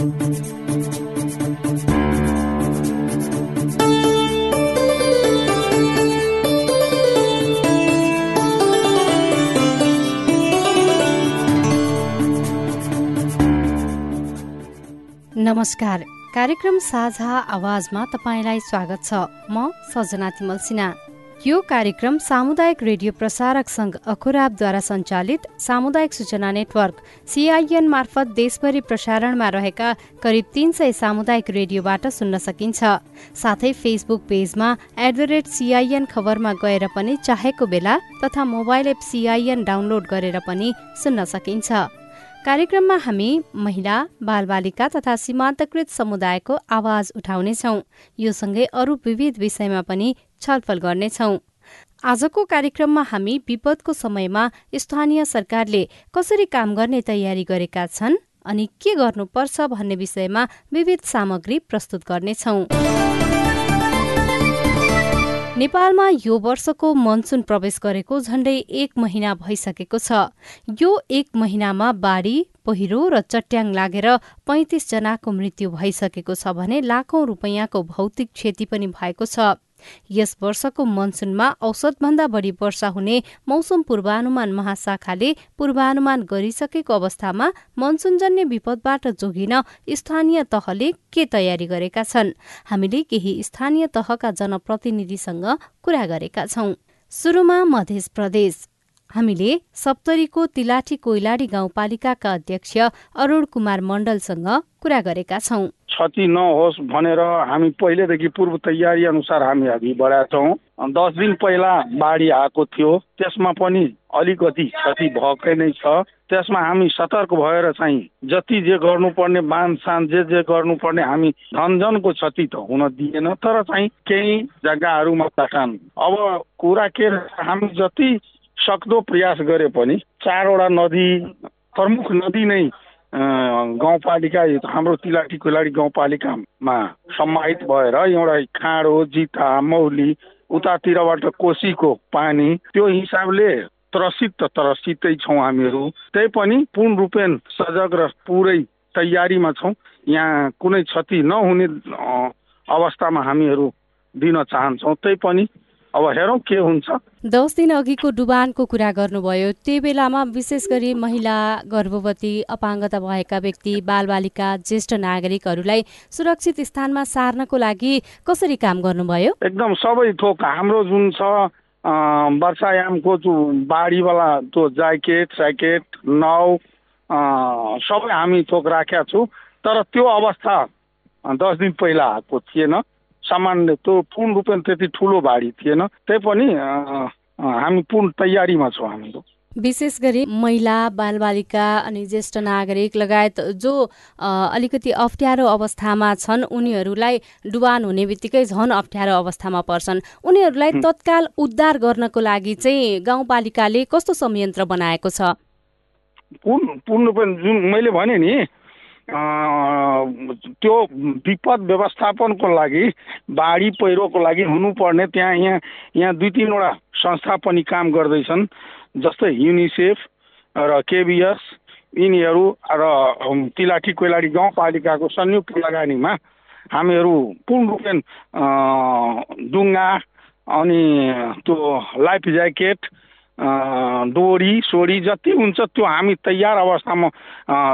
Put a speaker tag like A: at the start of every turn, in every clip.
A: नमस्कार। कार्यक्रम साझा आवाजमा तपाईँलाई स्वागत छ। म सजना तिमल सिन्हा यो कार्यक्रम सामुदायिक रेडियो प्रसारक संघ अखुराबद्वारा सञ्चालित सामुदायिक सूचना नेटवर्क सिआइएन मार्फत देशभरि प्रसारणमा रहेका करिब तीन सय सामुदायिक रेडियोबाट सुन्न सकिन्छ। साथै फेसबुक पेजमा एट द रेट सिआइएन खबरमा गएर पनि चाहेको बेला तथा मोबाइल एप सिआइएन डाउनलोड गरेर पनि सुन्न सकिन्छ। कार्यक्रममा हामी महिला बालबालिका तथा सीमान्तकृत समुदायको आवाज उठाउनेछौ। यो सँगै अरू विविध विषयमा पनि छलफल गर्नेछौ। आजको कार्यक्रममा हामी विपदको समयमा स्थानीय सरकारले कसरी काम गर्ने तयारी गरेका छन् अनि के गर्नुपर्छ भन्ने विषयमा विविध सामग्री प्रस्तुत गर्नेछौं। नेपालमा यो वर्षको मनसुन प्रवेश गरेको झण्डै एक महिना भइसकेको छ। यो एक महिनामा बाढी पहिरो र चट्याङ लागेर पैंतिस जनाको मृत्यु भइसकेको छ भने लाखौं रूपियाँको भौतिक क्षति पनि भएको छ। यस वर्षको मनसुनमा औसतभन्दा बढी वर्षा हुने मौसम पूर्वानुमान महाशाखाले पूर्वानुमान गरिसकेको अवस्थामा मनसुनजन्य विपदबाट जोगिन स्थानीय तहले के तयारी गरेका छन्? हामीले केही स्थानीय तहका जनप्रतिनिधिसँग कुरा गरेका छौं। सुरुमा मध्य प्रदेश। हामीले सप्तरीको तिलाठी कोइलाडी गाउँपालिकाका अध्यक्ष अरूण कुमार मण्डलसँग कुरा गरेका छौं।
B: क्षति नहोस् भनेर हामी पहिलेदेखि पूर्व तयारी अनुसार हामी अघि बढाएका दस दिन पहिला बाढी आएको थियो। त्यसमा पनि अलिकति क्षति भएकै नै छ। त्यसमा हामी सतर्क भएर चाहिँ जति जे गर्नुपर्ने बाँधसान जे जे गर्नुपर्ने हामी धनजनको क्षति त हुन दिएन। तर चाहिँ केही जग्गाहरूमा छन् अब कुरा के हामी जति सक्दो प्रयास गरे पनि चारवटा नदी प्रमुख नदी नै गाउँपालिका हाम्रो तिलाटी कुलाडी गाउँपालिकामा समाहित भएर एउटा खाँडो जिता मौली उतातिरबाट कोसीको पानी त्यो हिसाबले त्रसित त त्रसितै छौँ हामीहरू। त्यही पनि पूर्ण रूपेण सजग र पुरै तयारीमा छौँ। यहाँ कुनै क्षति नहुने अवस्थामा हामीहरू दिन चाहन्छौँ। त्यही पनि अब हेरौँ के हुन्छ।
A: दस दिन अघिको डुबानको कुरा गर्नुभयो। त्यो बेलामा विशेष गरी महिला गर्भवती अपाङ्गता भएका व्यक्ति बालबालिका ज्येष्ठ नागरिकहरूलाई सुरक्षित स्थानमा सार्नको लागि कसरी काम गर्नुभयो?
B: एकदम सबै थोक हाम्रो जुन छ वर्षायामको जो बाढीवाला त्यो ज्याकेट स्याकेट नाउ सबै हामी थोक राखेका छौँ। तर त्यो अवस्था दस दिन पहिला आएको थिएन। सामान्य त्यो पूर्ण रूपमा त्यति ठुलो भारी थिएन। त्यही पनि हामी पूर्ण तयारीमा छौँ हामीहरू
A: विशेष गरी महिला बालबालिका अनि ज्येष्ठ नागरिक लगायत जो अलिकति अप्ठ्यारो अवस्थामा छन् उनीहरूलाई डुबान हुने बित्तिकै झन अप्ठ्यारो अवस्थामा पर्छन्। उनीहरूलाई तत्काल उद्धार गर्नको लागि चाहिँ गाउँपालिकाले कस्तो संयन्त्र बनाएको छ?
B: पूर्ण पूर्ण रूपमा जुन मैले भने नि त्यो विपद व्यवस्थापनको लागि बाढी पहिरोको लागि हुनुपर्ने त्यहाँ यहाँ यहाँ दुई तिनवटा संस्था पनि काम गर्दैछन् जस्तै युनिसेफ र केबिएस यिनीहरू र तिलाठी कोइलाडी गाउँपालिकाको संयुक्त लगानीमा हामीहरू पूर्ण रूपेण डुङ्गा अनि त्यो लाइफ ज्याकेट डोरी सोडी जति हुन्छ त्यो हामी तयार अवस्थामा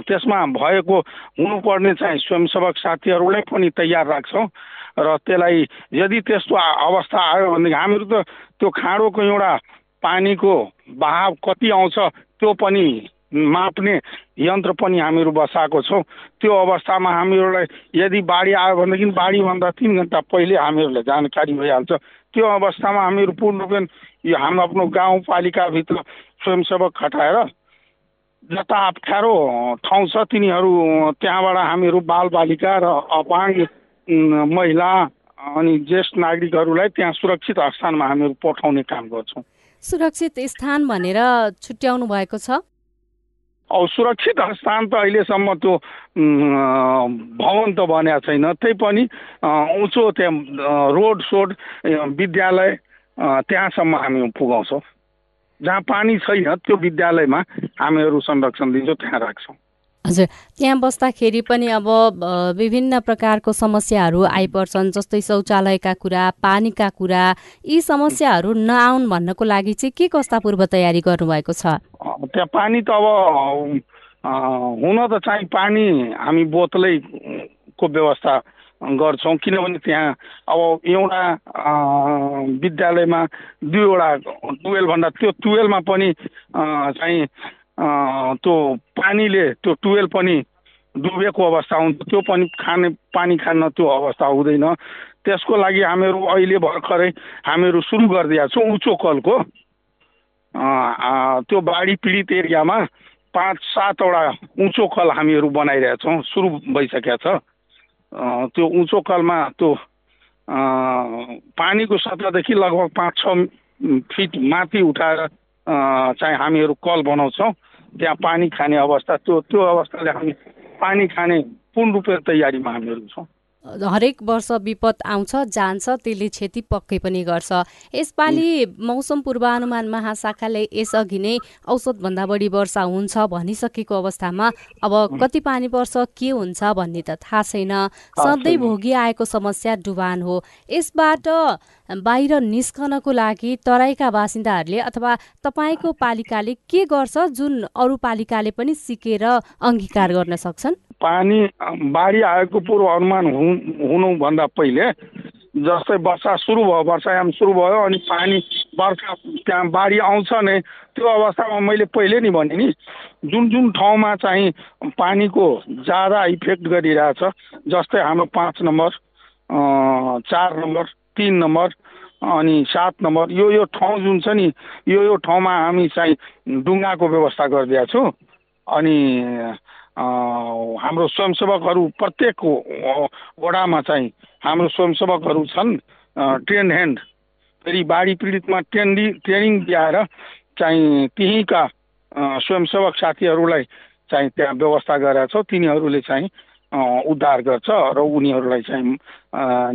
B: त्यसमा भएको हुनुपर्ने चाहिँ स्वयंसेवक साथीहरूलाई पनि तयार राख्छौँ। र त्यसलाई यदि त्यस्तो अवस्था आयो भनेदेखि हामीहरू त त्यो खाँडोको एउटा पानीको बहाव कति आउँछ त्यो पनि माप्ने यन्त्र पनि हामीहरू बसाएको छौँ। त्यो अवस्थामा हामीहरूलाई यदि बाढी आयो भनेदेखि बाढीभन्दा तिन घन्टा पहिले हामीहरूलाई जानकारी भइहाल्छ। त्यो अवस्थामा हामीहरू पूर्ण रूपमा यो हाम्रो आफ्नो गाउँपालिकाभित्र स्वयंसेवक खटाएर जता अप्ठ्यारो ठाउँ छ तिनीहरू त्यहाँबाट हामीहरू बालबालिका र अपाङ्ग महिला अनि ज्येष्ठ नागरिकहरूलाई त्यहाँ सुरक्षित स्थानमा हामीहरू पठाउने काम गर्छौँ।
A: सुरक्षित स्थान भनेर छुट्याउनु भएको छ?
B: अब सुरक्षित स्थान त अहिलेसम्म त्यो भवन त बनेको छैन। त्यही पनि उँचो त्यहाँ रोड सोड विद्यालय त्यहाँसम्म हामी पुगाउँछौँ। जहाँ पानी छैन त्यो विद्यालयमा हामीहरू संरक्षण दिन्छौँ त्यहाँ राख्छौँ।
A: हजुर त्यहाँ बस्दाखेरि पनि अब विभिन्न प्रकारको समस्याहरू आइपर्छन् जस्तै शौचालयका कुरा पानीका कुरा यी समस्याहरू नआउन् भन्नको लागि चाहिँ के कस्ता पूर्व तयारी गर्नुभएको छ?
B: त्यहाँ पानी त अब हुन त चाहिँ पानी हामी बोतलैको व्यवस्था गर्छौँ। किनभने त्यहाँ अब एउटा विद्यालयमा दुईवटा टुवेलभन्दा त्यो टुवेलमा पनि चाहिँ त्यो पानीले त्यो टुवेल पनि डुबेको अवस्था हुन्छ। त्यो पनि खाने पानी खान त्यो अवस्था हुँदैन। त्यसको लागि हामीहरू अहिले भर्खरै हामीहरू सुरु गरिदिएका छौँ उचो कलको। त्यो बाढी पीडित एरियामा पाँच सातवटा उँचो कल हामीहरू बनाइरहेका छौँ। सुरु भइसकेको छ। त्यो उँचो कलमा त्यो पानीको सतहदेखि लगभग पाँच छ फिट माथि उठाएर चाहिँ हामीहरू कल बनाउँछौँ। त्यहाँ पानी खाने अवस्था त्यो त्यो अवस्थाले हामी पानी खाने पूर्ण रूपले तयारीमा हामीहरू छौँ।
A: हरेक वर्ष विपद आउँछ जान्छ त्यसले क्षति पक्कै पनि गर्छ। यसपालि मौसम पूर्वानुमान महाशाखाले यसअघि नै औसतभन्दा बढी वर्षा हुन्छ भनिसकेको अवस्थामा अब कति पानी पर्छ के हुन्छ भन्ने त थाहा छैन। सधैँ भोगी आएको समस्या डुबान हो। यसबाट बाहिर निस्कनको लागि तराईका बासिन्दाहरूले अथवा तपाईँको पालिकाले के गर्छ जुन अरू पालिकाले पनि सिकेर अङ्गीकार गर्न सक्छन्?
B: पानी बाढी आएको पूर्व अनुमान हुनुभन्दा पहिले जस्तै वर्षा सुरु भयो वर्षायाम सुरु भयो अनि पानी वर्षा त्यहाँ बाढी आउँछ नै त्यो अवस्थामा मैले पहिले नि भने नि जुन जुन ठाउँमा चाहिँ पानीको ज्यादा इफेक्ट गरिरहेछ जस्तै हाम्रो पाँच नम्बर चार नम्बर तिन नम्बर अनि सात नम्बर यो यो ठाउँ जुन छ नि यो यो ठाउँमा हामी चाहिँ डुङ्गाको व्यवस्था गरिदिएका अनि हाम्रो स्वयंसेवकहरू प्रत्येक वडामा चाहिँ हाम्रो स्वयंसेवकहरू छन् ट्रेन ह्यान्ड फेरि बाढी पीडितमा ट्रेनिङ ट्रेनिङ दिएर चाहिँ त्यहीँका स्वयंसेवक साथीहरूलाई चाहिँ त्यहाँ व्यवस्था गरेका छौँ। तिनीहरूले चाहिँ उद्धार गर्छ र उनीहरूलाई चाहिँ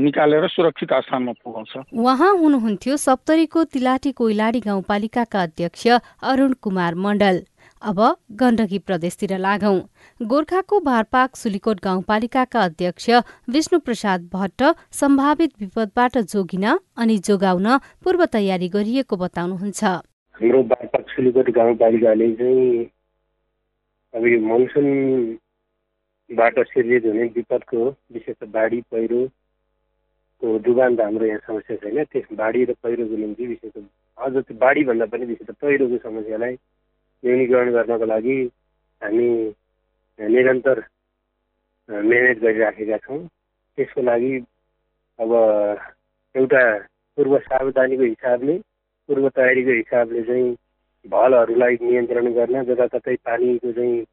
B: निकालेर सुरक्षित स्थानमा पुगाउँछ
A: उहाँ हुनुहुन्थ्यो सप्तरीको तिलाटी कोइलाडी गाउँपालिकाका अध्यक्ष अरुण कुमार मण्डल। अब गण्डकी प्रदेशतिर लागौं। गोर्खाको भारपाक सुलिकोट गाउँपालिकाका अध्यक्ष विष्णु प्रसाद भट्ट सम्भावित विपदबाट जोगिन अनि जोगाउन पूर्व तयारी गरिएको बताउनुहुन्छ।
C: हाम्रो भारपाक सुलिकोट गाउँपालिकाले चाहिँ अब यो मनसुन बाट सिर्जित हुने विपदको विशेष बाढी पहिरोको डुबान त हाम्रो यहाँ समस्या छैन। त्यस बाढी र पहिरोको निम्ति विशेष अझ त्यो बाढीभन्दा पनि विशेष पहिरोको समस्यालाई न्यूनीकरण गर्नको लागि हामी निरन्तर मेहनत गरिराखेका छौँ। त्यसको लागि अब एउटा पूर्व सावधानीको हिसाबले पूर्व तयारीको हिसाबले चाहिँ भलहरूलाई नियन्त्रण गर्न जताततै पानीको चाहिँ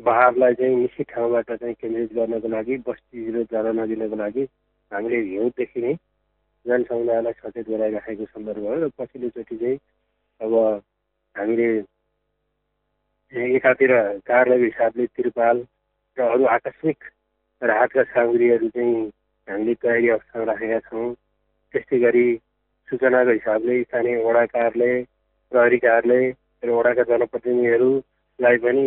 C: बहावलाई चाहिँ निश्चित ठाउँबाट चाहिँ केन्द्रित गर्नको लागि बस्तीतिर जान नदिनको लागि हामीले हिउँदेखि नै जनसमुदायलाई सचेत गराइराखेको सन्दर्भ हो। र पछिल्लोचोटि चाहिँ अब हामीले एकातिर कार्यालयको हिसाबले त्रिपाल र अरू आकस्मिक राहतका सामग्रीहरू चाहिँ हामीले तयारी अवस्थामा राखेका छौँ। त्यस्तै गरी सूचनाको हिसाबले स्थानीय वडा कार्यालय प्रहरी कार्यालय र वडाका जनप्रतिनिधिहरूलाई पनि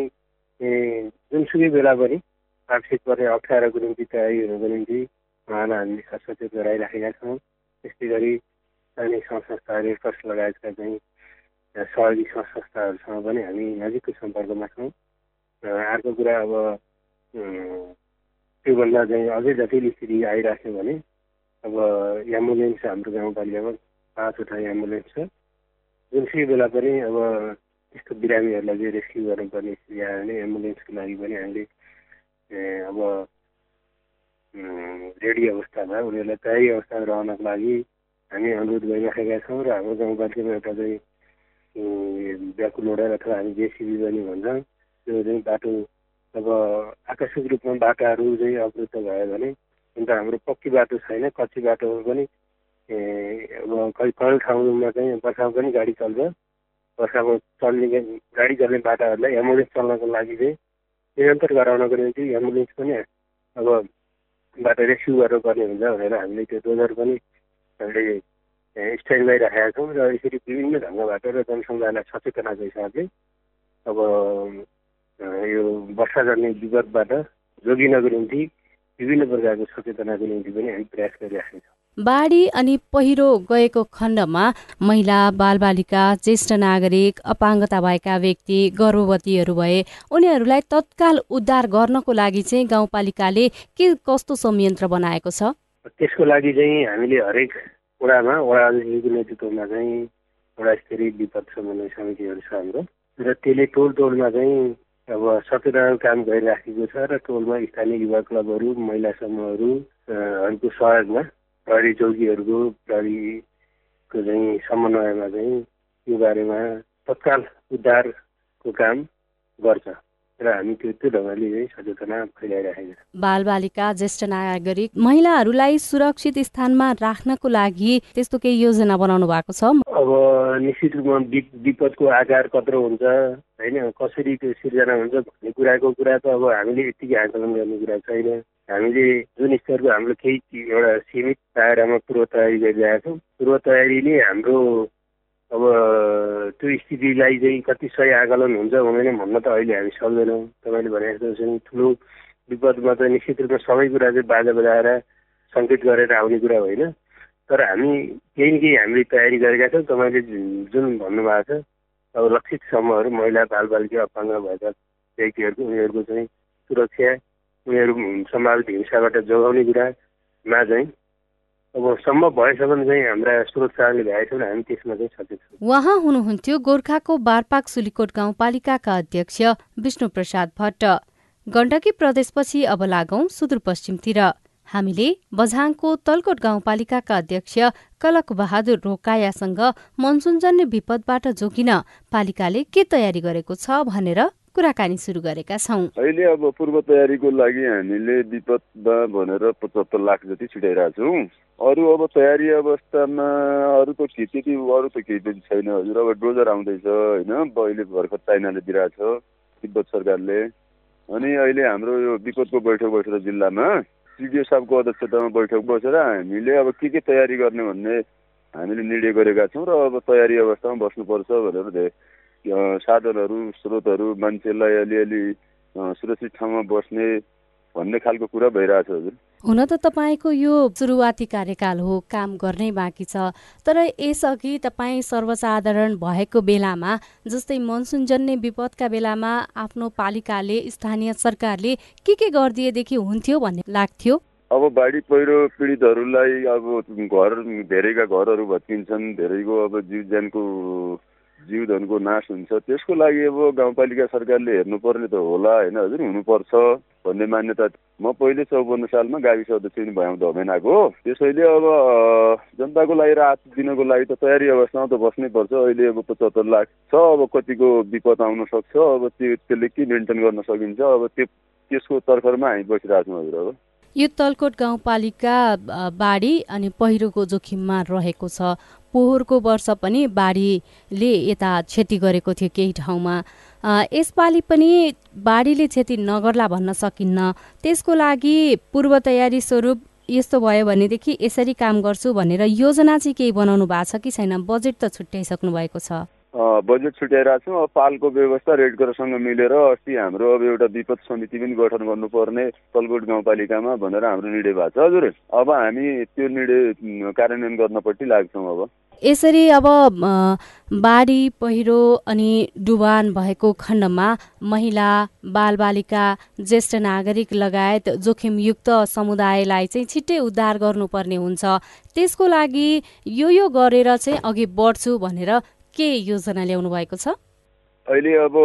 C: जुनसुकै बेला पनि आर्थिक पर्ने अप्ठ्यारोको निम्ति तयारी हुनुको निम्ति उहाँलाई हामीले सचेत गराइराखेका छौँ। त्यस्तै गरी स्थानीय संस्था रेडक्रस लगायतका चाहिँ सहयोगी संस्थाहरूसँग पनि हामी नजिकको सम्पर्कमा छौँ। अर्को कुरा अब त्योभन्दा चाहिँ अझै जटिल स्थिति आइराख्यो भने अब एम्बुलेन्स हाम्रो गाउँपालिकामा पाँचवटा एम्बुलेन्स छ। जुनसुकै बेला पनि अब त्यस्तो बिरामीहरूलाई चाहिँ रेस्क्यु गर्नुपर्ने स्थिति आयो भने एम्बुलेन्सको लागि पनि हामीले अब रेडी अवस्थामा उनीहरूलाई तयारी अवस्थामा रहनको लागि हामी अनुरोध गरिराखेका छौँ। र हाम्रो गाउँपालिकामा एउटा चाहिँ ब्याकु लोडर अथवा हामी जेसिबी पनि भन्छौँ। त्यो चाहिँ बाटो अब आकस्मिक रूपमा बाटाहरू चाहिँ अवरुद्ध भयो भने अन्त हाम्रो पक्की बाटो छैन कच्ची बाटोमा पनि अब कहीँ कहीँ ठाउँमा चाहिँ बर्खामा पनि गाडी चल्छ। बर्खामा चल्ने गाडी चल्ने बाटाहरूलाई एम्बुलेन्स चल्नको लागि चाहिँ निरन्तर गराउनको निम्ति एम्बुलेन्स पनि अब बाटो रेस्क्यु गर्नुपर्ने हुन्छ भनेर हामीले त्यो डोजर पनि हामीले स्ट्यान्ड राखेका छौँ र यसरी विभिन्न ढङ्गबाट र जनसमुदायलाई सचेतनाको हिसाबले अब यो वर्षा गर्ने विगतबाट जोगिनको निम्ति विभिन्न प्रकारको सचेतनाको निम्ति पनि हामी प्रयास गरिराखेका छौँ
A: बाढी अनि पहिरो गएको खण्डमा महिला बालबालिका ज्येष्ठ नागरिक अपाङ्गता भएका व्यक्ति गर्भवतीहरू भए उनीहरूलाई तत्काल उद्धार गर्नको लागि चाहिँ गाउँपालिकाले के कस्तो संयन्त्र बनाएको छ
C: त्यसको लागि चाहिँ हामीले हरेक वडामा वडा अधिकारीको नेतृत्वमा चाहिँ वडा स्तरीय विपद समन्वय समितिहरू छ हाम्रो। र त्यसले टोल टोलमा चाहिँ अब सचेतनाको काम गरिराखेको छ र टोलमा स्थानीय युवा क्लबहरू महिला समूहहरूको सहयोगमा प्रहरी चौकीहरूको प्रहरीको चाहिँ समन्वयमा चाहिँ यो बारेमा तत्काल उद्धारको काम गर्छ। र हामी त्यो त्यो ढङ्गले सचेतना फैलाइराखेका छौँ।
A: बालबालिका ज्येष्ठ नागरिक महिलाहरूलाई सुरक्षित स्थानमा राख्नको लागि त्यस्तो केही योजना बनाउनु भएको छ?
C: अब निश्चित रूपमा विपदको आकार कत्रो हुन्छ होइन? कसरी त्यो सिर्जना हुन्छ भन्ने कुराको कुरा त अब हामीले यत्तिकै आकलन गर्ने कुरा छैन। हामीले जुन स्तरको हाम्रो केही एउटा सीमित दायरामा पूर्व तयारी गरिरहेका छौँ पूर्व तयारीले हाम्रो अब त्यो स्थितिलाई चाहिँ कति सही आकलन हुन्छ हुँदैन भन्न त अहिले हामी सक्दैनौँ। तपाईँले भने जस्तो चाहिँ ठुलो विपदमा त निश्चित रूपमा सबै कुरा चाहिँ बाजा बजाएर सङ्केत गरेर आउने कुरा होइन। तर हामी केही न केही हामीले तयारी गरेका छौँ। तपाईँले जुन भन्नुभएको छ अब लक्षित समूहहरू महिला बालबालिका अपाङ्ग भएका व्यक्तिहरूको उनीहरूको चाहिँ सुरक्षा उनीहरू सम्भावित हिंसाबाट जोगाउने कुरामा चाहिँ अब सम्भव भएसम्म चाहिँ हाम्रा स्रोतहरूले भ्याएछौँ हामी त्यसमा चाहिँ सचेत
A: उहाँ हुनुहुन्थ्यो गोर्खाको बारपाक सुलिकोट गाउँपालिकाका अध्यक्ष विष्णु प्रसाद भट्ट। गण्डकी प्रदेशपछि अब लागौं सुदूरपश्चिमतिर। हामीले बझाङको तलकोट गाउँपालिकाका अध्यक्ष कलक बहादुर रोकायासँग मनसुनजन्य विपदबाट जोगिन पालिकाले के तयारी गरेको छ भनेर कुराकानी सुरु गरेका छौँ।
D: अहिले अब पूर्व तयारीको लागि हामीले विपदमा भनेर पचहत्तर लाख जति छिटाइरहेको छौँ। अरू अब तयारी अवस्थामा अरू त त्यति अरू त केही पनि छैन। हजुर अब डोजर आउँदैछ होइन? अहिले भर्खर चाइनाले दिइरहेको छ तिब्बत सरकारले। अनि अहिले हाम्रो यो विपदको बैठक बसेर जिल्लामा सिडिओ साहबको अध्यक्षतामा बैठक बसेर हामीले अब के के तयारी गर्ने भन्ने हामीले निर्णय गरेका छौँ र अब तयारी अवस्थामा बस्नुपर्छ भनेर साधनहरू स्रोतहरू मान्छेलाई अलिअलि सुरक्षित ठाउँमा बस्ने भन्ने खालको कुरा भइरहेछ हजुर।
A: हुन त तपाईँको यो सुरुवाती कार्यकाल हो काम गर्नै बाँकी छ तर यसअघि तपाईँ सर्वसाधारण भएको बेलामा जस्तै मनसुनजन्य विपदका बेलामा आफ्नो पालिकाले स्थानीय सरकारले के के गरिदिएदेखि हुन्थ्यो भन्ने लाग्थ्यो?
D: अब बाढी पहिरो पीडितहरूलाई अब घर धेरैका घरहरू भत्किन्छन् धेरैको अब जीव ज्यानको जीवधनको नाश हुन्छ। त्यसको लागि अब गाउँपालिका सरकारले हेर्नुपर्ने त होला होइन हजुर? हुनुपर्छ भन्ने मान्यता म पहिले चौपन्न सालमा गाविस अध्यक्ष पनि भएँ धमेनाको। त्यसैले अब जनताको लागि राहत दिनको लागि त तयारी अवस्थामा त बस्नै पर्छ। अहिले अब पचहत्तर लाख छ अब कतिको विपद आउन सक्छ अब त्यो त्यसले के मेन्टेन गर्न सकिन्छ अब त्यो त्यसको तर्खरमा हामी बसिरहेको छौँ हजुर अब।
A: यो तलकोट गाउँपालिका बाढी अनि पहिरोको जोखिममा रहेको छ। पोहोरको वर्ष पनि बाढीले यता क्षति गरेको थियो केही ठाउँमा। यसपालि पनि बाढीले क्षति नगर्ला भन्न सकिन्न। त्यसको लागि पूर्व तयारी स्वरूप यस्तो भयो भनेदेखि यसरी काम गर्छु भनेर योजना चाहिँ केही बनाउनु भएको छ कि छैन? बजेट त छुट्याइसक्नु भएको छ।
D: बजेट छुट्याइरहेको छौँ। अब पालको व्यवस्था रेड क्रससँग मिलेर अस्ति हाम्रो अब एउटा विपद समिति पनि गठन गर्नुपर्ने तलकोट गाउँपालिकामा भनेर हाम्रो निर्णय भएको छ। हजुर अब हामी त्यो निर्णय कार्यान्वयन गर्नपट्टि लाग्छौँ अब।
A: यसरी अब बाढी पहिरो अनि डुबान भएको खण्डमा महिला बालबालिका ज्येष्ठ नागरिक लगायत जोखिमयुक्त समुदायलाई चाहिँ छिट्टै उद्धार गर्नुपर्ने हुन्छ। त्यसको लागि यो यो गरेर चाहिँ अघि बढ्छु भनेर के योजना ल्याउनु भएको छ?
D: अहिले अब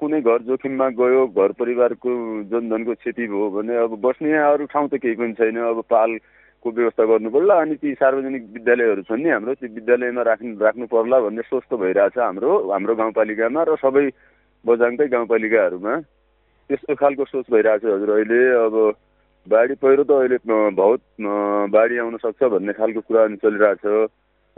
D: कुनै घर जोखिममा गयो घर परिवारको जनधनको क्षति भयो भने अब बस्ने अरू ठाउँ त केही पनि छैन। अब पालको व्यवस्था गर्नु पर्ला अनि ती सार्वजनिक विद्यालयहरू छन् नि हाम्रो त्यो विद्यालयमा राख्नु राख्नु पर्ला भन्ने सोच त भइरहेछ हाम्रो हाम्रो गाउँपालिकामा र सबै बजाङकै गाउँपालिकाहरूमा। त्यस्तो खालको सोच भइरहेछ हजुर अहिले। अब बाढी पहिरो त अहिले बहुत बाढी आउन सक्छ भन्ने खालको कुरा चलिरहेछ।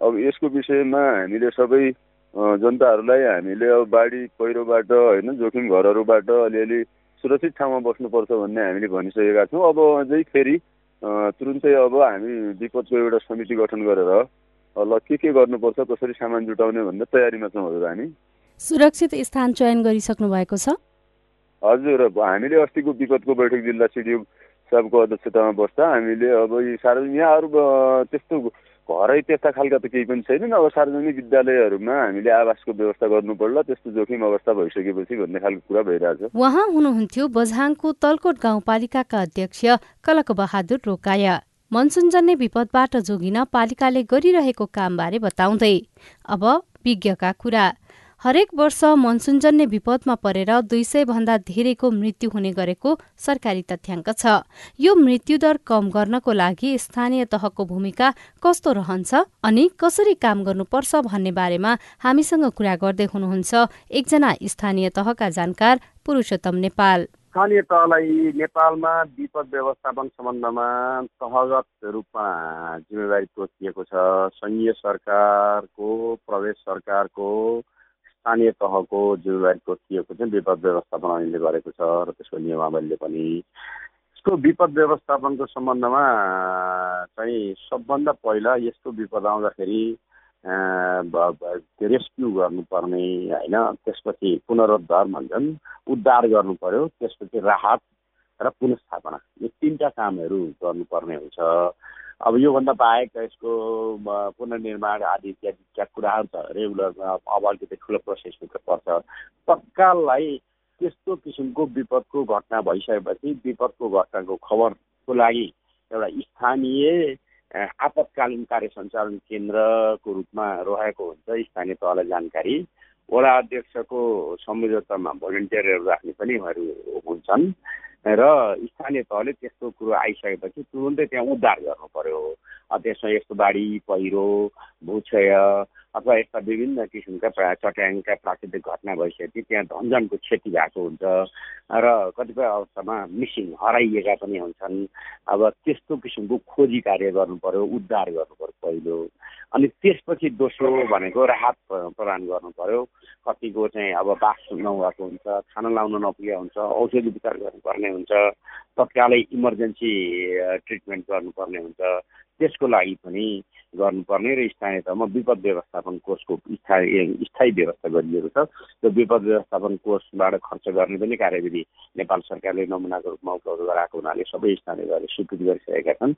D: अब यसको विषयमा हामीले सबै जनताहरूलाई हामीले अब बाढी पहिरोबाट होइन जोखिम घरहरूबाट अलिअलि सुरक्षित ठाउँमा बस्नुपर्छ भन्ने हामीले भनिसकेका छौँ। अब अझै फेरि तुरुन्तै अब हामी विपदको एउटा समिति गठन गरेर ल के के गर्नुपर्छ कसरी सामान जुटाउने भन्ने तयारीमा छौँ हजुर हामी।
A: सुरक्षित स्थान चयन गरिसक्नु भएको छ?
D: हजुर हामीले अस्तिको विपदको बैठक जिल्ला सिडिओ साहबको अध्यक्षतामा बस्दा हामीले अब यी सार्वजनिक यहाँ अरू त्यस्तो घरै त्यस्ता खालका त केही पनि छैनन्। अब सार्वजनिक विद्यालयहरूमा हामीले आवासको व्यवस्था गर्नु पर्ला त्यस्तो जोखिम अवस्था भइसकेपछि भन्ने खालको कुरा भइरहेछ।
A: उहाँ हुनुहुन्थ्यो बझाङको तलकोट गाउँपालिकाका अध्यक्ष कलक बहादुर रोकाय। मनसुनजन्य विपदबाट जोगिन पालिकाले गरिरहेको कामबारे बताउँदै। अब विज्ञका कुरा। हरेक वर्ष मनसुनजन्य विपदमा परेर दुई सय भन्दा धेरैको मृत्यु हुने गरेको सरकारी तथ्याङ्क छ। यो मृत्युदर कम गर्नको लागि स्थानीय तहको भूमिका कस्तो रहन्छ अनि कसरी काम गर्नुपर्छ भन्ने बारेमा हामीसँग कुरा गर्दै हुनुहुन्छ एकजना स्थानीय तहका जानकार पुरुषोत्तम नेपाल।
E: स्थानीय तहलाई नेपालमा विपद व्यवस्थापन सम्बन्धमा तहगत रूपमा जिम्मेवारी तोकिएको छ। सङ्घीय सरकारको प्रदेश सरकारको स्थानीय तहको जिम्मेवारी तोकिएको चाहिँ विपद व्यवस्थापन ऐनले गरेको छ र त्यसको नियमावलीले पनि। यस्तो विपद व्यवस्थापनको सम्बन्धमा चाहिँ सबभन्दा पहिला यस्तो विपद आउँदाखेरि रेस्क्यु गर्नुपर्ने होइन? त्यसपछि पुनरुद्धार भन्छन् उद्धार गर्नु पर्यो त्यसपछि राहत र पुनस्थापना। यो तिनवटा कामहरू गर्नुपर्ने हुन्छ। अब योभन्दा बाहेक यसको पुनर्निर्माण आदि इत्यादि कुराहरू त रेगुलरमा अब अलिकति ठुलो प्रोसेस पर्छ। तत्काललाई त्यस्तो किसिमको विपदको घटना भइसकेपछि विपदको घटनाको खबरको लागि एउटा स्थानीय आपतकालीन कार्य सञ्चालन केन्द्रको रूपमा रहेको हुन्छ स्थानीय तहलाई जानकारी। वडा अध्यक्षको संयोजकतामा भोलिन्टियरहरू राख्ने पनि उहाँहरू हुन्छन्। र स्थानीय तहले त्यस्तो कुरो आइसकेपछि तुरुन्तै त्यहाँ उद्धार गर्नु पर्यो। त्यसमा यस्तो बाढी पहिरो भूक्षय अथवा यस्ता विभिन्न किसिमका चट्याङका प्राकृतिक घटना भइसकेपछि त्यहाँ धनजनको क्षति भएको हुन्छ र कतिपय अवस्थामा मिसिङ हराइएका पनि हुन्छन्। अब त्यस्तो किसिमको खोजी कार्य गर्नु पर्यो उद्धार गर्नु पर्यो पहिलो। अनि त्यसपछि दोस्रो भनेको राहत प्रदान गर्नु पर्यो। कतिको चाहिँ अब बास नभएको हुन्छ खाना लाउन नपुगेको हुन्छ औषधि वितरण गर्नुपर्ने हुन्छ तत्कालै इमर्जेन्सी ट्रिटमेन्ट गर्नुपर्ने हुन्छ। त्यसको लागि पनि गर्नुपर्ने र स्थानीय तहमा विपद व्यवस्थापन कोषको स्थायी स्थायी व्यवस्था गरिएको छ त्यो विपद व्यवस्थापन कोषबाट खर्च गर्ने पनि कार्यविधि नेपाल सरकारले नमुनाको रूपमा उपलब्ध गराएको हुनाले सबै स्थानीय तहले स्वीकृति गरिसकेका छन्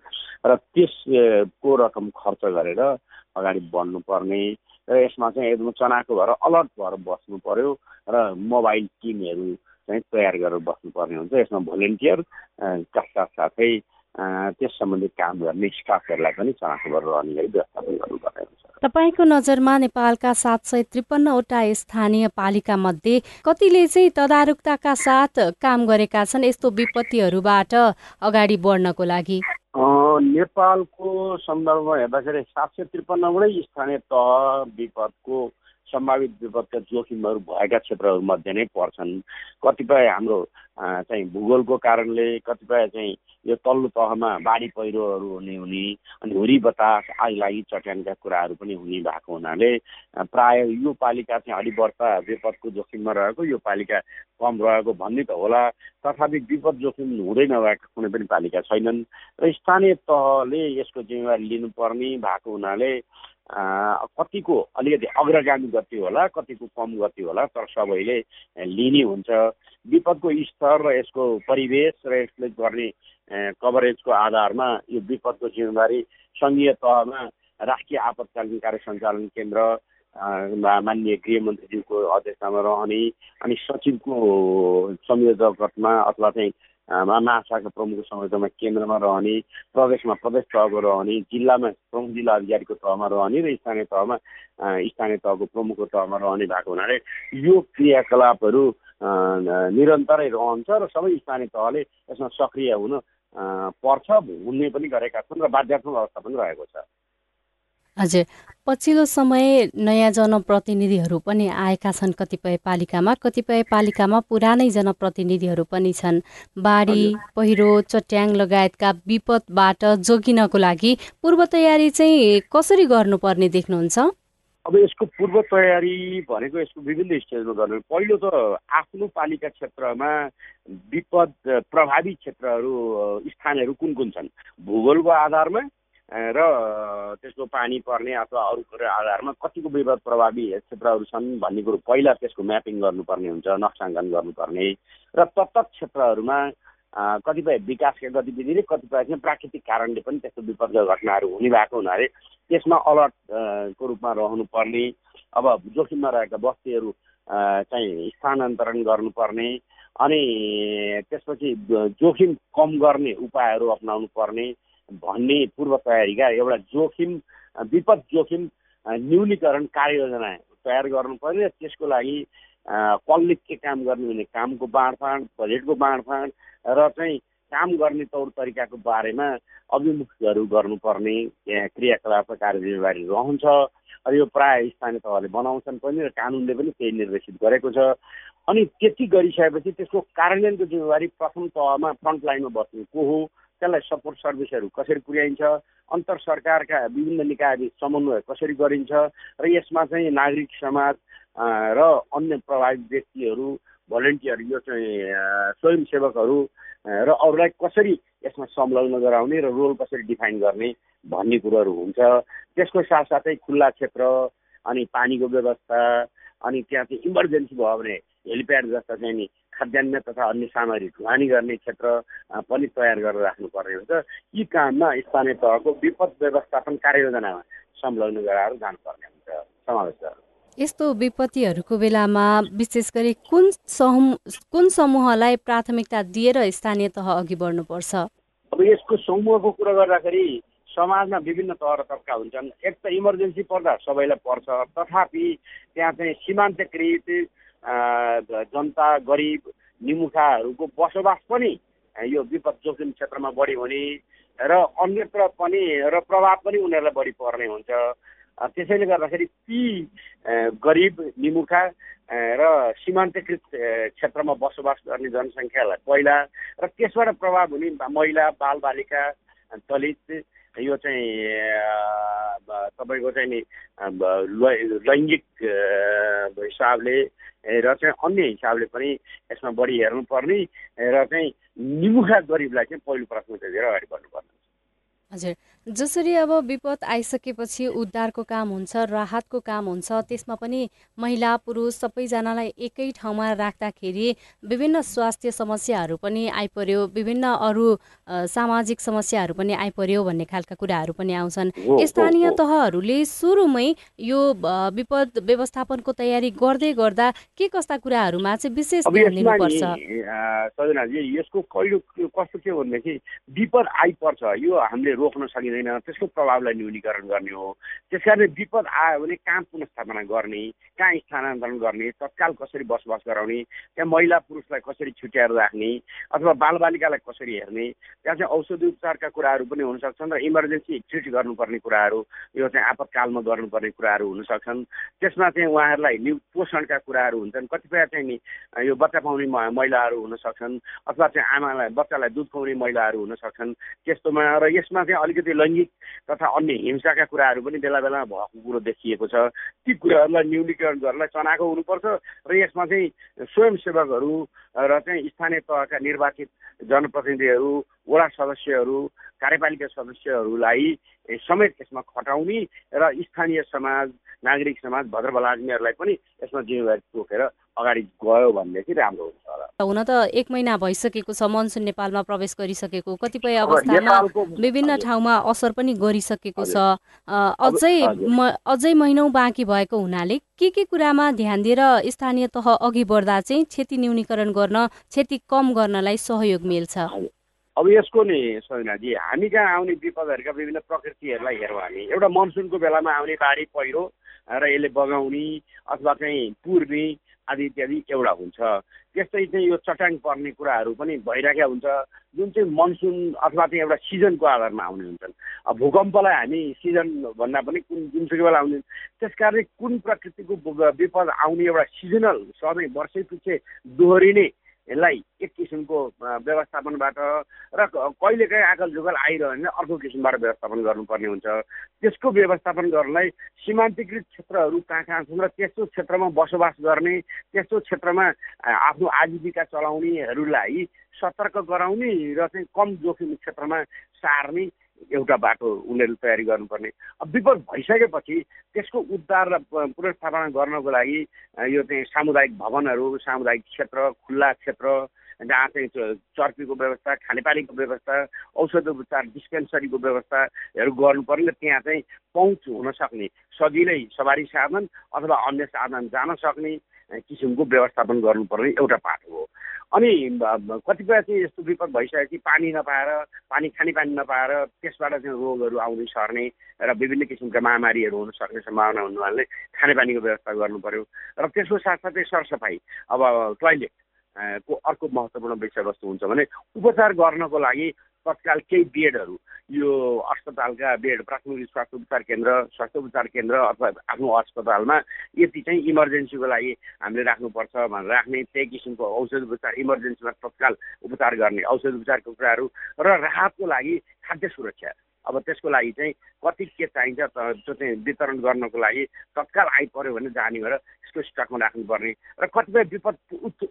E: र त्यसको रकम खर्च गरेर अगाडि बढ्नुपर्ने र यसमा चाहिँ एकदम चनाको भएर अलर्ट भएर बस्नु पर्यो र मोबाइल टिमहरू चाहिँ तयार गरेर बस्नुपर्ने हुन्छ। यसमा भोलिन्टियरका साथसाथै त्यस सम्बन्धी काम गर्ने स्टाफहरूलाई पनि चनाखो गरेर रहने गरी व्यवस्थापन गर्नुपर्ने हुन्छ।
A: तपाईँको नजरमा नेपालका सात सय त्रिपन्नवटा स्थानीय पालिका मध्ये कतिले चाहिँ तदारुकताका साथ काम गरेका छन् यस्तो विपत्तिहरूबाट अगाडि बढ्नको लागि?
E: नेपालको सन्दर्भमा हेर्दाखेरि सात सय त्रिपन्नबाटै स्थानीय तह विपदको सम्भावित विपदका जोखिमहरू भएका क्षेत्रहरूमध्ये नै पर्छन्। कतिपय हाम्रो चाहिँ भूगोलको कारणले कतिपय चाहिँ यो तल्लो तहमा बाढी पहिरोहरू हुने हुने अनि हुरी बतास आग लागि चट्याङका कुराहरू पनि हुने भएको हुनाले प्राय यो पालिका चाहिँ अलि वर्षा विपदको जोखिममा रहेको यो पालिका कम रहेको भन्ने त होला। तथापि विपद जोखिम हुँदै नभएका कुनै पनि पालिका छैनन्। र स्थानीय तहले यसको जिम्मेवारी लिनुपर्ने भएको हुनाले कतिको अलिकति अग्रगामी गति होला कतिको कम गति होला तर सबैले लिने हुन्छ। विपदको स्तर र यसको परिवेश र यसले गर्ने कभरेजको आधारमा यो विपदको जिम्मेवारी सङ्घीय तहमा राष्ट्रिय आपतकालीन कार्य सञ्चालन केन्द्र माननीय गृहमन्त्रीज्यूको अध्यक्षतामा रहने अनि सचिवको संयोजकमा अथवा चाहिँ महाशाखा प्रमुख संयोजकमा केन्द्रमा रहने प्रदेशमा प्रदेश तहको रहने जिल्लामा प्रमुख जिल्ला अधिकारीको तहमा रहने र स्थानीय तहमा स्थानीय तहको प्रमुखको तहमा रहने भएको हुनाले यो क्रियाकलापहरू निरन्तरै रहन्छ र सबै स्थानीय तहले यसमा सक्रिय हुन पर्छ हुने पनि गरेका छन् र बाध्यात्मक अवस्था पनि रहेको छ।
A: हजुर। पछिल्लो समय नयाँ जनप्रतिनिधिहरू पनि आएका छन् कतिपय पालिकामा। कतिपय पालिकामा पुरानै जनप्रतिनिधिहरू पनि छन्। बाढी पहिरो चट्याङ लगायतका विपदबाट जोगिनको लागि पूर्व तयारी चाहिँ कसरी गर्नुपर्ने देख्नुहुन्छ?
E: अब यसको पूर्व तयारी भनेको यसको विभिन्न स्टेजमा गर्नु पहिलो त आफ्नो पालिका क्षेत्रमा विपद प्रभावित क्षेत्रहरू स्थानहरू कुन कुन छन्? भूगोलको आधारमा र त्यसको पानी पर्ने अथवा अरू कुरा आधारमा कतिको विपद प्रभावी क्षेत्रहरू छन् भन्ने कुरो पहिला त्यसको म्यापिङ गर्नुपर्ने हुन्छ नक्साङ्कन गर्नुपर्ने। र तत्त क्षेत्रहरूमा कतिपय विकासका गतिविधिले कतिपय चाहिँ प्राकृतिक कारणले पनि त्यस्तो विपदका घटनाहरू हुने भएको हुनाले त्यसमा अलर्टको रूपमा रहनुपर्ने अब जोखिममा रहेका बस्तीहरू चाहिँ स्थानान्तरण गर्नुपर्ने अनि त्यसपछि जोखिम कम गर्ने उपायहरू अप्नाउनु पर्ने भन्ने पूर्व तयारीका एउटा जोखिम विपद जोखिम न्यूनीकरण कार्ययोजना तयार गर्नु पर्यो त्यसको लागि कसले के काम गर्ने भने कामको बाँडफाँड बजेटको बाँडफाँड र चाहिँ काम गर्ने तौर तरिकाको बारेमा अभिमुखहरू गर्नुपर्ने क्रियाकलाप कार्यजिम्मेवारी रहन्छ र यो प्राय स्थानीय तहले बनाउँछन् पनि र कानुनले पनि त्यही निर्देशित गरेको छ। अनि त्यति गरिसकेपछि त्यसको कार्यान्वयनको जिम्मेवारी प्रथम तहमा फ्रन्ट लाइनमा बस्ने को हो? त्यसलाई सपोर्ट सर्भिसहरू कसरी पुर्याइन्छ? अन्तर सरकारका विभिन्न निकायबिच समन्वय कसरी गरिन्छ? र यसमा चाहिँ नागरिक समाज र अन्य प्रभावित व्यक्तिहरू भलिन्टियर यो चाहिँ स्वयंसेवकहरू र अरूलाई कसरी यसमा संलग्न गराउने र रोल कसरी डिफाइन गर्ने भन्ने कुरोहरू हुन्छ। त्यसको साथसाथै खुल्ला क्षेत्र अनि पानीको व्यवस्था अनि त्यहाँ चाहिँ इमर्जेन्सी भयो भने हेलिप्याड जस्ता चाहिँ नि खाद्यान्न तथा अन्य सामग्री ढुवानी गर्ने क्षेत्र पनि तयार गरेर राख्नुपर्ने हुन्छ। यी काममा स्थानीय तहको विपद व्यवस्थापन कार्ययोजनामा संलग्न गराएर जानुपर्ने हुन्छ। समावेश
A: यस्तो विपत्तिहरूको बेलामा विशेष गरी कुन समूह कुन समूहलाई प्राथमिकता दिएर स्थानीय तह अघि बढ्नुपर्छ?
E: अब यसको समूहको कुरा गर्दाखेरि समाजमा विभिन्न तह र हुन्छन्। एक त इमर्जेन्सी पर्दा सबैलाई पर्छ। तथापि त्यहाँ चाहिँ सीमान्तकृत जनता गरिब निमुखाहरूको बसोबास पनि यो विपद जोखिम क्षेत्रमा बढी हुने र अन्यत्र पनि र प्रभाव पनि उनीहरूलाई बढी पर्ने हुन्छ। त्यसैले गर्दाखेरि ती गरिब निमुखा र सीमान्तकृत क्षेत्रमा बसोबास गर्ने जनसङ्ख्यालाई पहिला र त्यसबाट प्रभाव हुने महिला बालबालिका दलित यो चाहिँ तपाईँको चाहिँ नि लैङ्गिक हिसाबले र चाहिँ अन्य हिसाबले पनि यसमा बढी हेर्नुपर्ने र चाहिँ निमुखा गरिबलाई चाहिँ पहिलो प्राथमिकता दिएर अगाडि बढ्नुपर्ने
A: हजुर। जसरी अब विपद आइसकेपछि उद्धारको काम हुन्छ राहतको काम हुन्छ त्यसमा पनि महिला पुरुष सबैजनालाई एकै ठाउँमा राख्दाखेरि विभिन्न स्वास्थ्य समस्याहरू पनि आइपर्यो विभिन्न अरू सामाजिक समस्याहरू पनि आइपर्यो भन्ने खालका कुराहरू पनि आउँछन्। स्थानीय तहहरूले सुरुमै यो विपद व्यवस्थापनको तयारी गर्दै गर्दा के कस्ता कुराहरूमा चाहिँ विशेष ध्यान दिनुपर्छ?
E: यसको कस्तो के भनेदेखि विपद आइपर्छ। यो हामीले रोक्न सकिँदैन त्यसको प्रभावलाई न्यूनीकरण गर्ने हो। त्यस कारणले विपद आयो भने कहाँ पुनस्थापना गर्ने कहाँ स्थानान्तरण गर्ने तत्काल कसरी बसोबास गराउने त्यहाँ महिला पुरुषलाई कसरी छुट्याएर राख्ने अथवा बालबालिकालाई कसरी हेर्ने त्यहाँ चाहिँ औषधि उपचारका कुराहरू पनि हुन सक्छन् र इमर्जेन्सी ट्रिट गर्नुपर्ने कुराहरू यो चाहिँ आपतकालमा गर्नुपर्ने कुराहरू हुन सक्छन् त्यसमा चाहिँ उहाँहरूलाई नि पोषणका कुराहरू हुन्छन् कतिपय चाहिँ नि यो बच्चा पाउने महिलाहरू हुन सक्छन् अथवा चाहिँ आमालाई बच्चालाई दुध खुवाउने महिलाहरू हुन सक्छन् त्यस्तोमा। र यसमा चाहिँ अलिकति लैङ्गिक तथा अन्य हिंसाका कुराहरू पनि बेला बेलामा भएको कुरो देखिएको छ। ती कुराहरूलाई न्यूनीकरण गर्नलाई चनाएको हुनुपर्छ र यसमा चाहिँ स्वयंसेवकहरू र चाहिँ स्थानीय तहका निर्वाचित जनप्रतिनिधिहरू वडा सदस्यहरू कार्यपालिका सदस्यहरूलाई समेत यसमा खटाउने र स्थानीय समाज नागरिक समाज भद्रबलाग्नेहरूलाई पनि यसमा जिम्मेवारी तोकेर अगाडि गयो भनेदेखि राम्रो हुन्छ होला।
A: हुन त एक महिना भइसकेको छ मनसुन नेपालमा प्रवेश गरिसकेको कतिपय अवस्थामा विभिन्न ठाउँमा असर पनि गरिसकेको छ। अझै अझै महिनौ बाँकी भएको हुनाले के के कुरामा ध्यान दिएर स्थानीय तह अघि बढ्दा चाहिँ क्षति न्यूनीकरण गर्न क्षति कम गर्नलाई सहयोग मिल्छ?
E: अब यसको नि सजनाजी हामी कहाँ आउने विपदहरूका विभिन्न प्रकृतिहरूलाई हेरौँ हामी। एउटा मनसुनको बेलामा आउने बाढी पहिरो र यसले बगाउने अथवा चाहिँ पुर्ने आदि इत्यादि एउटा हुन्छ। त्यस्तै चाहिँ यो चट्याङ पर्ने कुराहरू पनि भइरहेका हुन्छ। जुन चाहिँ मनसुन अथवा चाहिँ एउटा सिजनको आधारमा आउने हुन्छन्। भूकम्पलाई हामी सिजन भन्दा पनि कुन जुनसुकै बेला आउने त्यस कारणले कुन प्रकृतिको विपद आउने एउटा सिजनल सधैँ वर्षै पछि दोहोरिने यसलाई एक किसिमको व्यवस्थापनबाट र कहिलेकाहीँ आकल जुगल आइरह्यो भने अर्को किसिमबाट व्यवस्थापन गर्नुपर्ने हुन्छ। त्यसको व्यवस्थापन गर्नलाई सीमान्तकृत क्षेत्रहरू कहाँ कहाँ छन् र त्यस्तो क्षेत्रमा बसोबास गर्ने त्यस्तो क्षेत्रमा आफ्नो आजीविका चलाउनेहरूलाई सतर्क गराउने र चाहिँ कम जोखिम क्षेत्रमा सार्ने एउटा बाटो उनीहरूले तयारी गर्नुपर्ने। अब विपद भइसकेपछि त्यसको उद्धार र पुनर्स्थापना गर्नको लागि यो चाहिँ सामुदायिक भवनहरू सामुदायिक क्षेत्र खुल्ला क्षेत्र जहाँ चाहिँ चर्पीको व्यवस्था खानेपानीको व्यवस्था औषध उपचार डिस्पेन्सरीको व्यवस्थाहरू गर्नुपर्ने त्यहाँ चाहिँ पहुँच हुन सक्ने। सजिलै सवारी साधन अथवा अन्य साधन जान सक्ने। किसिमको व्यवस्थापन गर्नुपर्ने एउटा पाटो हो। अनि कतिपय चाहिँ यस्तो विपद भइसकेपछि पानी नपाएर पानी खानेपानी नपाएर त्यसबाट चाहिँ रोगहरू आउँदै सर्ने र विभिन्न किसिमका महामारीहरू हुन सक्ने सम्भावना हुनाले खानेपानीको व्यवस्था गर्नु पर्यो र त्यसको साथसाथै सरसफाइ अब टोइलेट को अर्को महत्त्वपूर्ण विषयवस्तु हुन्छ भने उपचार गर्नको लागि तत्काल केही बेडहरू यो अस्पतालका बेड प्राथमिक स्वास्थ्य उपचार केन्द्र स्वास्थ्य उपचार केन्द्र अथवा आफ्नो अस्पतालमा यति चाहिँ इमर्जेन्सीको लागि हामीले राख्नुपर्छ भनेर राख्ने त्यही किसिमको औषध उपचार इमर्जेन्सीमा तत्काल उपचार गर्ने औषध उपचारको कुराहरू र राहतको लागि खाद्य सुरक्षा। अब त्यसको लागि चाहिँ कति के चाहिन्छ त्यो चाहिँ वितरण गर्नको लागि तत्काल आइपऱ्यो भने जाने भएर यसको स्टकमा राख्नुपर्ने। र कतिपय विपद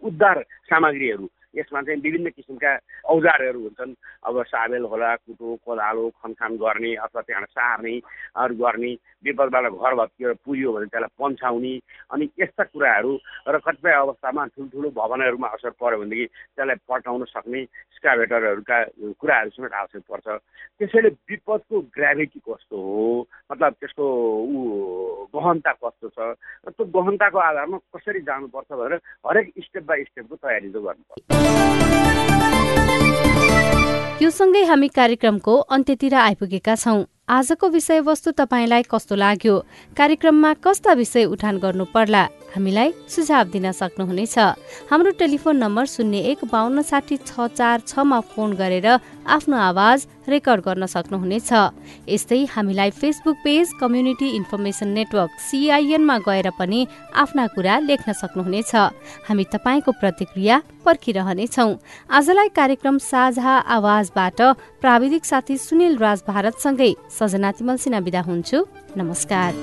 E: उद्धार सामग्रीहरू यसमा चाहिँ विभिन्न किसिमका औजारहरू हुन्छन्। अब साबेल होला कुटो कोदालो खनखान गर्ने अथवा त्यहाँबाट सार्ने अरू गर्ने विपदबाट घर भत्किएर पुग्यो भने त्यसलाई पन्छाउने अनि यस्ता कुराहरू र कतिपय अवस्थामा ठुल्ठुलो भवनहरूमा असर पऱ्यो भनेदेखि त्यसलाई पटाउन सक्ने स्काभेटरहरूका कुराहरू समेत आवश्यक पर्छ। त्यसैले विपदको ग्राभिटी कस्तो हो? मतलब त्यसको ऊ गहनता कस्तो छ? त्यो गहनताको आधारमा कसरी जानुपर्छ भनेर हरेक स्टेप बाई स्टेपको तयारी चाहिँ गर्नुपर्छ।
A: यो सँगै हामी कार्यक्रमको अन्त्यतिर आइपुगेका छौं। आजको विषयवस्तु तपाईँलाई कस्तो लाग्यो? कार्यक्रममा कस्ता विषय उठान गर्नु पर्ला? हामीलाई सुझाव दिन सक्नुहुनेछ। हाम्रो टेलिफोन नम्बर शून्य एक बान्न साठी छ चार छमा फोन गरेर आफ्नो आवाज रेकर्ड गर्न सक्नुहुनेछ। यस्तै हामीलाई Facebook page community information network सिआइएनमा गएर पनि आफ्ना कुरा लेख्न सक्नुहुनेछ। हामी तपाईँको प्रतिक्रिया पर्खिरहनेछौ। आजलाई कार्यक्रम साझा आवाजबाट प्राविधिक साथी सुनिल राज भारतसँगै सजना तिमल सिना विदा हुन्छु। नमस्कार।